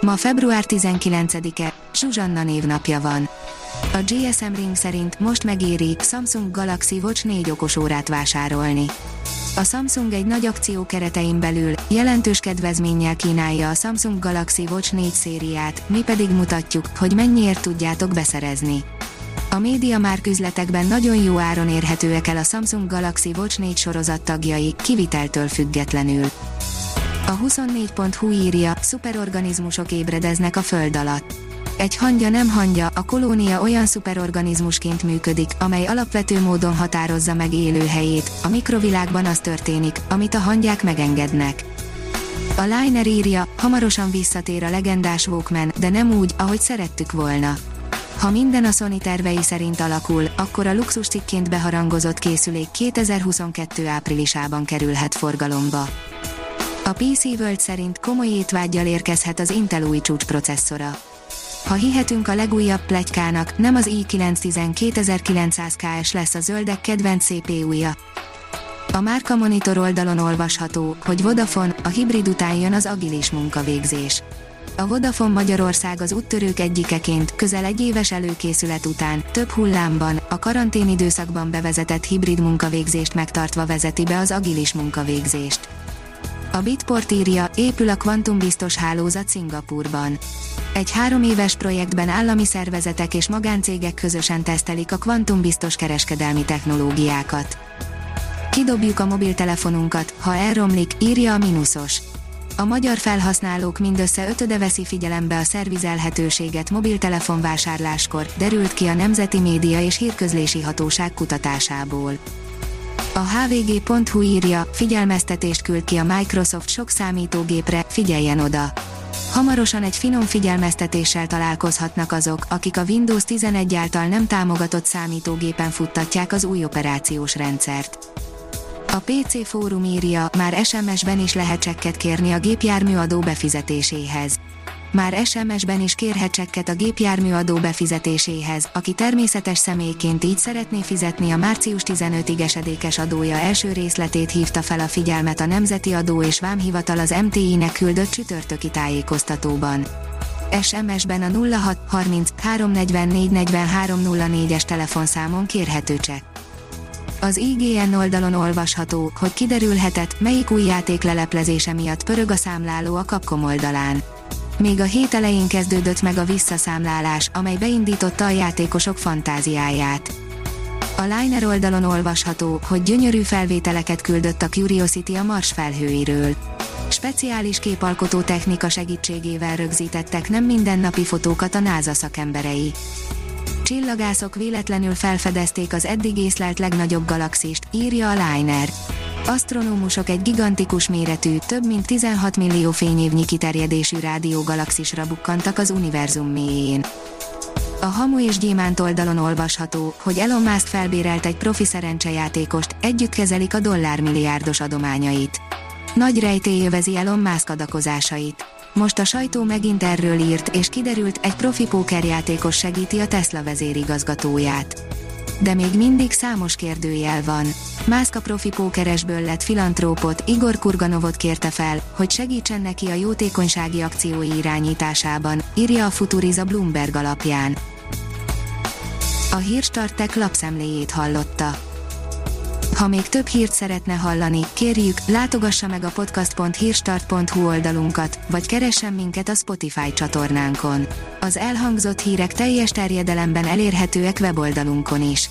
Ma február 19-e, Zsuzsanna névnapja van. A GSM Ring szerint most megéri Samsung Galaxy Watch 4 okosórát vásárolni. A Samsung egy nagy akció keretein belül jelentős kedvezménnyel kínálja a Samsung Galaxy Watch 4 szériát, mi pedig mutatjuk, hogy mennyiért tudjátok beszerezni. A média már üzletekben nagyon jó áron érhetőek el a Samsung Galaxy Watch 4 sorozat tagjai, kiviteltől függetlenül. A 24.hu írja, szuperorganizmusok ébredeznek a föld alatt. Egy hangya nem hangya, a kolónia olyan szuperorganizmusként működik, amely alapvető módon határozza meg élőhelyét. A mikrovilágban az történik, amit a hangyák megengednek. A Liner írja, hamarosan visszatér a legendás Walkman, de nem úgy, ahogy szerettük volna. Ha minden a Sony tervei szerint alakul, akkor a luxus cikként beharangozott készülék 2022 áprilisában kerülhet forgalomba. A PC World szerint komoly étvágyjal érkezhet az Intel új csúcsprocesszora. Ha hihetünk a legújabb plegykának, nem az i9 12900KS lesz a zöldek kedvenc CPU-ja. A Márka Monitor oldalon olvasható, hogy Vodafone, a hibrid után jön az agilis munkavégzés. A Vodafone Magyarország az úttörők egyikeként, közel egy éves előkészület után, több hullámban, a karantén időszakban bevezetett hibrid munkavégzést megtartva vezeti be az agilis munkavégzést. A Bitport írja, épül a kvantumbiztos hálózat Szingapurban. Egy három éves projektben állami szervezetek és magáncégek közösen tesztelik a kvantumbiztos kereskedelmi technológiákat. Kidobjuk a mobiltelefonunkat, ha elromlik, írja a Minusos. A magyar felhasználók mindössze ötöde veszi figyelembe a szervizelhetőséget mobiltelefonvásárláskor, derült ki a Nemzeti Média és Hírközlési Hatóság kutatásából. A hvg.hu írja, figyelmeztetést küld ki a Microsoft sok számítógépre, figyeljen oda! Hamarosan egy finom figyelmeztetéssel találkozhatnak azok, akik a Windows 11 által nem támogatott számítógépen futtatják az új operációs rendszert. A PC fórum írja, már SMS-ben is lehet csekket kérni a gépjármű adó befizetéséhez már SMS-ben is kérhet csekket a gépjármű adó befizetéséhez, aki természetes személyként így szeretné fizetni a március 15-ig esedékes adója első részletét hívta fel a figyelmet a Nemzeti Adó és Vámhivatal az MTI-nek küldött csütörtöki tájékoztatóban. SMS-ben a 06 30 344 43 04-es telefonszámon kérhető csekk. Az IGN oldalon olvasható, hogy kiderülhetett, melyik új játék leleplezése miatt pörög a számláló a Capcom oldalán. Még a hét elején kezdődött meg a visszaszámlálás, amely beindította a játékosok fantáziáját. A Liner oldalon olvasható, hogy gyönyörű felvételeket küldött a Curiosity a Mars felhőiről. Speciális képalkotó technika segítségével rögzítettek nem mindennapi fotókat a NASA szakemberei. Csillagászok véletlenül felfedezték az eddig észlelt legnagyobb galaxist, írja a Liner. Asztronómusok egy gigantikus méretű, több mint 16 millió fényévnyi kiterjedésű rádiógalaxisra bukkantak az univerzum mélyén. A Hamu és Gyémánt oldalon olvasható, hogy Elon Musk felbérelt egy profi szerencsejátékost, együtt kezelik a dollármilliárdos adományait. Nagy rejtély övezi Elon Musk adakozásait. Most a sajtó megint erről írt, és kiderült, egy profi pókerjátékos segíti a Tesla vezérigazgatóját de még mindig számos kérdőjel van. Mászka profi pókeresből lett filantrópot, Igor Kurganovot kérte fel, hogy segítsen neki a jótékonysági akciói irányításában, írja a Futuriza Bloomberg alapján. A hírstartek lapszemléjét hallotta. Ha még több hírt szeretne hallani, kérjük, látogassa meg a podcast.hírstart.hu oldalunkat, vagy keressen minket a Spotify csatornánkon. Az elhangzott hírek teljes terjedelemben elérhetőek weboldalunkon is.